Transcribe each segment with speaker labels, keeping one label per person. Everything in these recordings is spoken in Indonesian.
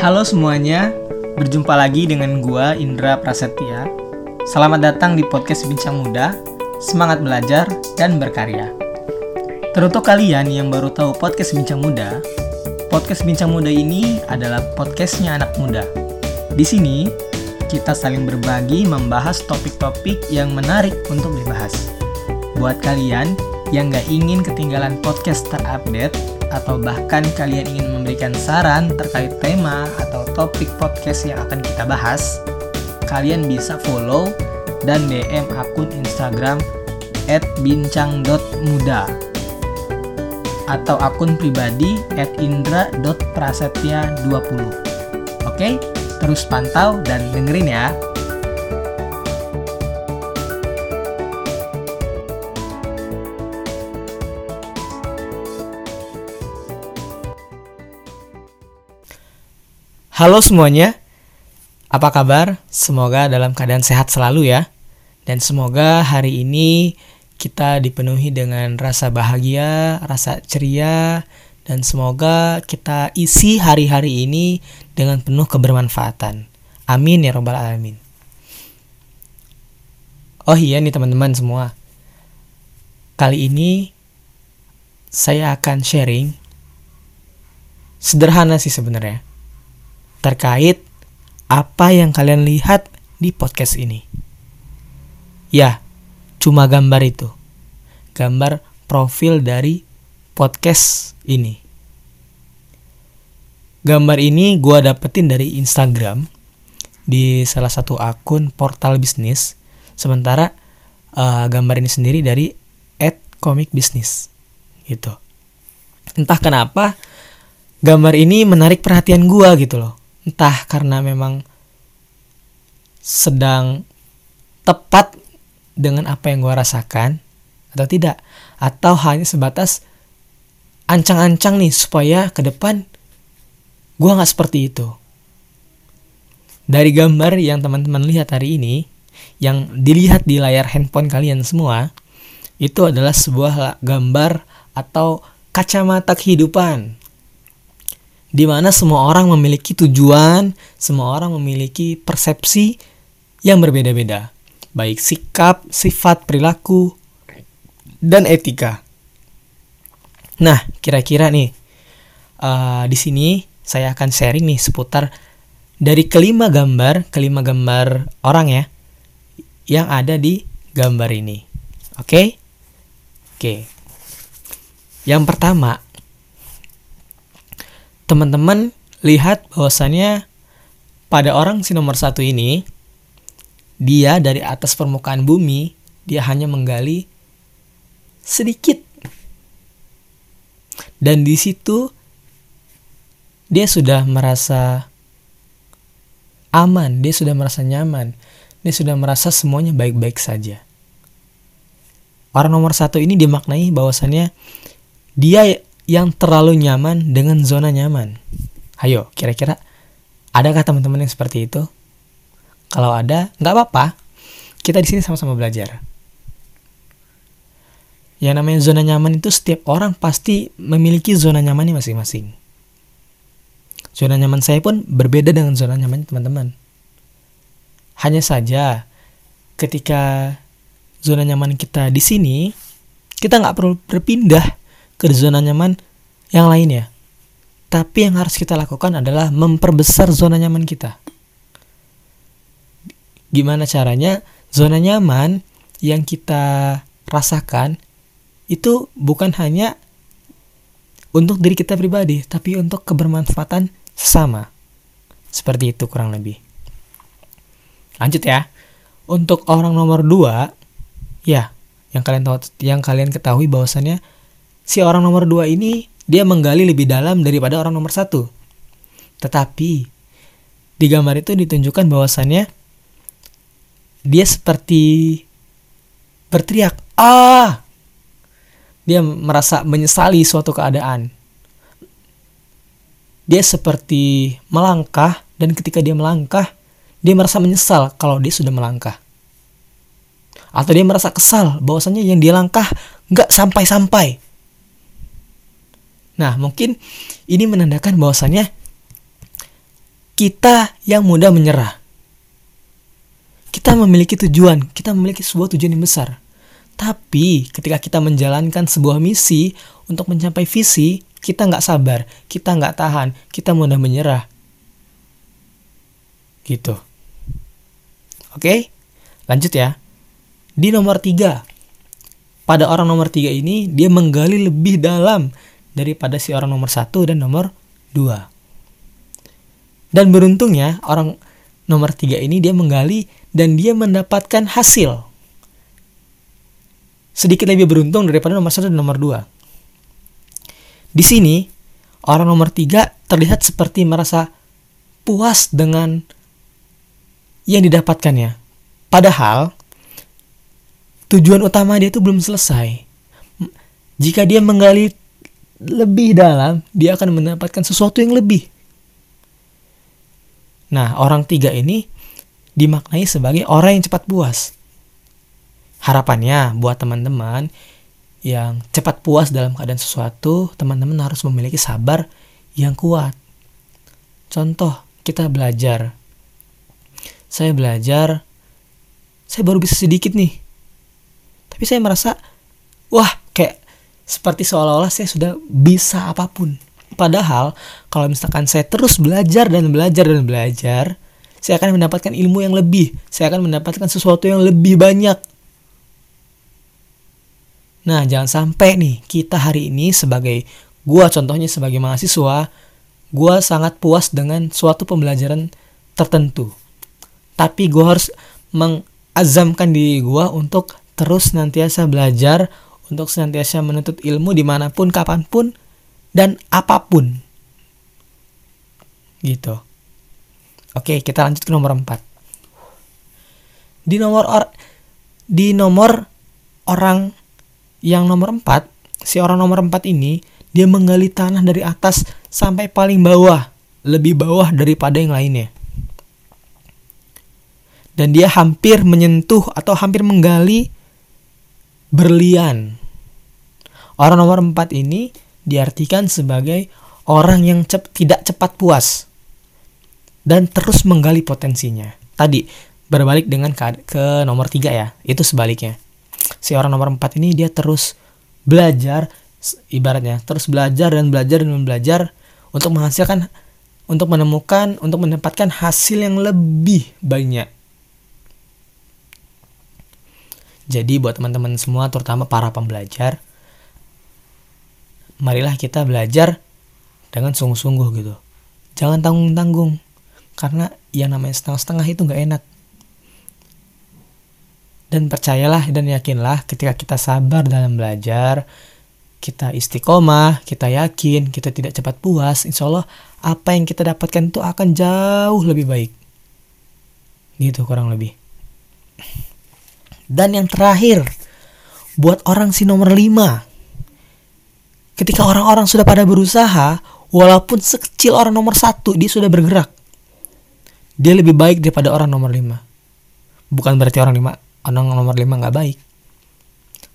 Speaker 1: Halo semuanya, berjumpa lagi dengan gua Indra Prasetya. Selamat datang di podcast Bincang Muda. Semangat belajar dan berkarya. Teruntuk kalian yang baru tahu podcast Bincang Muda, podcast Bincang Muda ini adalah podcastnya anak muda. Di sini kita saling berbagi membahas topik-topik yang menarik untuk dibahas. Buat kalian yang gak ingin ketinggalan podcast terupdate, atau bahkan kalian ingin memberikan saran terkait tema atau topik podcast yang akan kita bahas, kalian bisa follow dan DM akun Instagram @bincang.muda atau akun pribadi @indra.prasetya20. Oke, terus pantau dan dengerin ya. Halo semuanya, apa kabar? Semoga dalam keadaan sehat selalu ya. Dan semoga hari ini kita dipenuhi dengan rasa bahagia, rasa ceria, dan semoga kita isi hari-hari ini dengan penuh kebermanfaatan. Amin ya Robbal 'Alamin. Oh iya nih teman-teman semua, kali ini saya akan sharing sederhana sih sebenarnya terkait apa yang kalian lihat di podcast ini. Ya, cuma gambar itu. Gambar profil dari podcast ini. Gambar ini gue dapetin dari Instagram di salah satu akun portal bisnis. Sementara uh, gambar ini sendiri dari comic business gitu. Entah kenapa gambar ini menarik perhatian gue gitu loh entah karena memang sedang tepat dengan apa yang gue rasakan atau tidak. Atau hanya sebatas ancang-ancang nih supaya ke depan gue nggak seperti itu. Dari gambar yang teman-teman lihat hari ini yang dilihat di layar handphone kalian semua itu adalah sebuah gambar atau kacamata kehidupan di mana semua orang memiliki tujuan, semua orang memiliki persepsi yang berbeda-beda, baik sikap, sifat, perilaku, dan etika. Nah, kira-kira nih uh, di sini saya akan sharing nih seputar dari kelima gambar, kelima gambar orang ya yang ada di gambar ini. Oke? Okay? Oke. Okay. Yang pertama, teman-teman lihat bahwasannya pada orang si nomor satu ini dia dari atas permukaan bumi dia hanya menggali sedikit dan di situ dia sudah merasa aman, dia sudah merasa nyaman, dia sudah merasa semuanya baik-baik saja. Orang nomor satu ini dimaknai bahwasannya dia yang terlalu nyaman dengan zona nyaman. Ayo, kira-kira adakah teman-teman yang seperti itu? Kalau ada, nggak apa-apa. Kita di sini sama-sama belajar. Yang namanya zona nyaman itu setiap orang pasti memiliki zona nyamannya masing-masing. Zona nyaman saya pun berbeda dengan zona nyaman teman-teman. Hanya saja ketika zona nyaman kita di sini, kita nggak perlu berpindah ke zona nyaman yang lainnya. Tapi yang harus kita lakukan adalah memperbesar zona nyaman kita. Gimana caranya? Zona nyaman yang kita rasakan itu bukan hanya untuk diri kita pribadi, tapi untuk kebermanfaatan sesama. Seperti itu kurang lebih. Lanjut ya. Untuk orang nomor dua, ya, yang kalian tahu, yang kalian ketahui bahwasannya si orang nomor dua ini dia menggali lebih dalam daripada orang nomor satu. Tetapi di gambar itu ditunjukkan bahwasannya dia seperti berteriak, ah! Dia merasa menyesali suatu keadaan. Dia seperti melangkah dan ketika dia melangkah, dia merasa menyesal kalau dia sudah melangkah. Atau dia merasa kesal bahwasannya yang dia langkah nggak sampai-sampai Nah, mungkin ini menandakan bahwasannya kita yang mudah menyerah. Kita memiliki tujuan, kita memiliki sebuah tujuan yang besar. Tapi ketika kita menjalankan sebuah misi untuk mencapai visi, kita nggak sabar, kita nggak tahan, kita mudah menyerah. Gitu. Oke, lanjut ya. Di nomor tiga, pada orang nomor tiga ini dia menggali lebih dalam daripada si orang nomor satu dan nomor dua. Dan beruntungnya orang nomor tiga ini dia menggali dan dia mendapatkan hasil. Sedikit lebih beruntung daripada nomor satu dan nomor dua. Di sini, orang nomor tiga terlihat seperti merasa puas dengan yang didapatkannya. Padahal, tujuan utama dia itu belum selesai. Jika dia menggali lebih dalam, dia akan mendapatkan sesuatu yang lebih. Nah, orang tiga ini dimaknai sebagai orang yang cepat puas. Harapannya buat teman-teman yang cepat puas dalam keadaan sesuatu, teman-teman harus memiliki sabar yang kuat. Contoh, kita belajar. Saya belajar, saya baru bisa sedikit nih. Tapi saya merasa, wah seperti seolah-olah saya sudah bisa apa pun. Padahal kalau misalkan saya terus belajar dan belajar dan belajar, saya akan mendapatkan ilmu yang lebih, saya akan mendapatkan sesuatu yang lebih banyak. Nah, jangan sampai nih kita hari ini sebagai gua contohnya sebagai mahasiswa, gua sangat puas dengan suatu pembelajaran tertentu. Tapi gua harus mengazamkan diri gua untuk terus nantiasa belajar, untuk senantiasa menuntut ilmu di mana pun, kapan pun, dan apa pun. Gitu. Oke, kita lanjut ke nomor 4. Di nomor or di nomor orang yang nomor 4, si orang nomor 4 ini dia menggali tanah dari atas sampai paling bawah, lebih bawah daripada yang lainnya. Dan dia hampir menyentuh atau hampir menggali berlian. Orang nomor 4 ini diartikan sebagai orang yang cep tidak cepat puas dan terus menggali potensinya. Tadi berbalik dengan ke, ke nomor tiga ya, itu sebaliknya. Si orang nomor empat ini dia terus belajar, ibaratnya terus belajar dan belajar dan belajar untuk menghasilkan, untuk menemukan, untuk mendapatkan hasil yang lebih banyak. Jadi buat teman-teman semua, terutama para pembelajar, marilah kita belajar dengan sungguh-sungguh gitu. Jangan tanggung-tanggung. Karena yang namanya setengah-setengah itu nggak enak. Dan percayalah dan yakinlah ketika kita sabar dalam belajar, kita istiqomah, kita yakin, kita tidak cepat puas, insya Allah apa yang kita dapatkan itu akan jauh lebih baik. Gitu kurang lebih. Dan yang terakhir, buat orang si nomor 5, Ketika orang-orang sudah pada berusaha, walaupun sekecil orang nomor satu, dia sudah bergerak. Dia lebih baik daripada orang nomor lima. Bukan berarti orang lima, orang nomor lima nggak baik.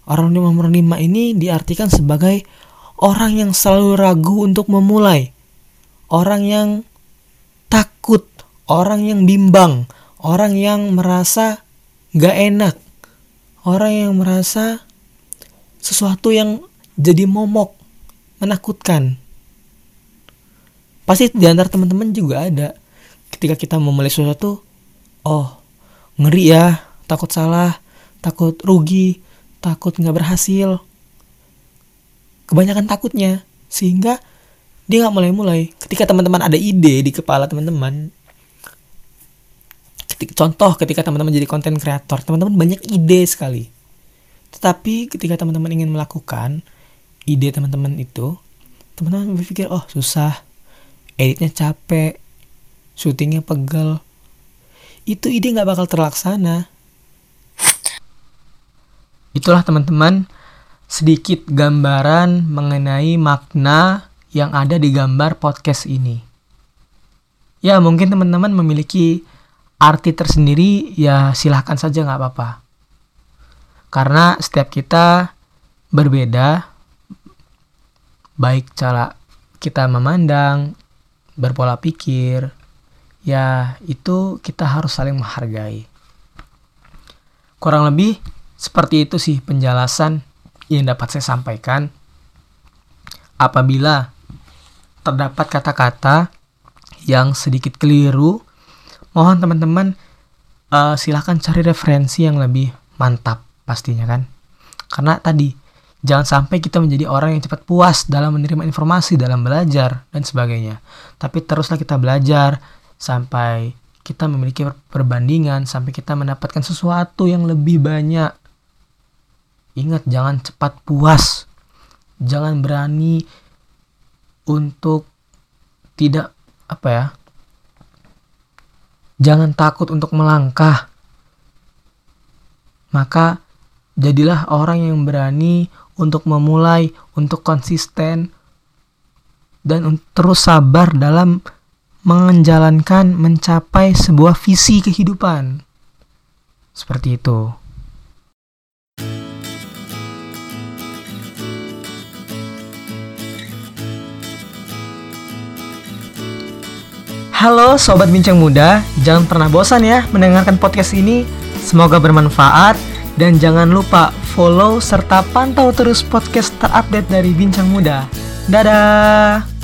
Speaker 1: Orang nomor lima ini diartikan sebagai orang yang selalu ragu untuk memulai. Orang yang takut, orang yang bimbang, orang yang merasa gak enak, orang yang merasa sesuatu yang jadi momok, menakutkan. Pasti di antara teman-teman juga ada. Ketika kita memulai sesuatu, oh ngeri ya, takut salah, takut rugi, takut nggak berhasil. Kebanyakan takutnya, sehingga dia nggak mulai-mulai. Ketika teman-teman ada ide di kepala teman-teman, contoh ketika teman-teman jadi konten kreator, teman-teman banyak ide sekali. Tetapi ketika teman-teman ingin melakukan, ide teman-teman itu teman-teman berpikir oh susah. Editnya capek. Syutingnya pegel. Itu ide nggak bakal terlaksana. Itulah teman-teman sedikit gambaran mengenai makna yang ada di gambar podcast ini. Ya mungkin teman-teman memiliki arti tersendiri ya silahkan saja nggak apa-apa karena setiap kita berbeda baik cara kita memandang, berpola pikir, ya itu kita harus saling menghargai. Kurang lebih seperti itu sih penjelasan yang dapat saya sampaikan. Apabila terdapat kata-kata yang sedikit keliru, mohon teman-teman uh, silahkan cari referensi yang lebih mantap pastinya kan. Karena tadi jangan sampai kita menjadi orang yang cepat puas dalam menerima informasi, dalam belajar dan sebagainya. Tapi teruslah kita belajar sampai kita memiliki perbandingan, sampai kita mendapatkan sesuatu yang lebih banyak. Ingat jangan cepat puas. Jangan berani untuk tidak apa ya jangan takut untuk melangkah. Maka jadilah orang yang berani untuk memulai untuk konsisten dan terus sabar dalam menjalankan mencapai sebuah visi kehidupan. Seperti itu Halo Sobat Bincang Muda, jangan pernah bosan ya mendengarkan podcast ini. Semoga bermanfaat dan jangan lupa follow serta pantau terus podcast terupdate dari Bincang Muda. Dadah!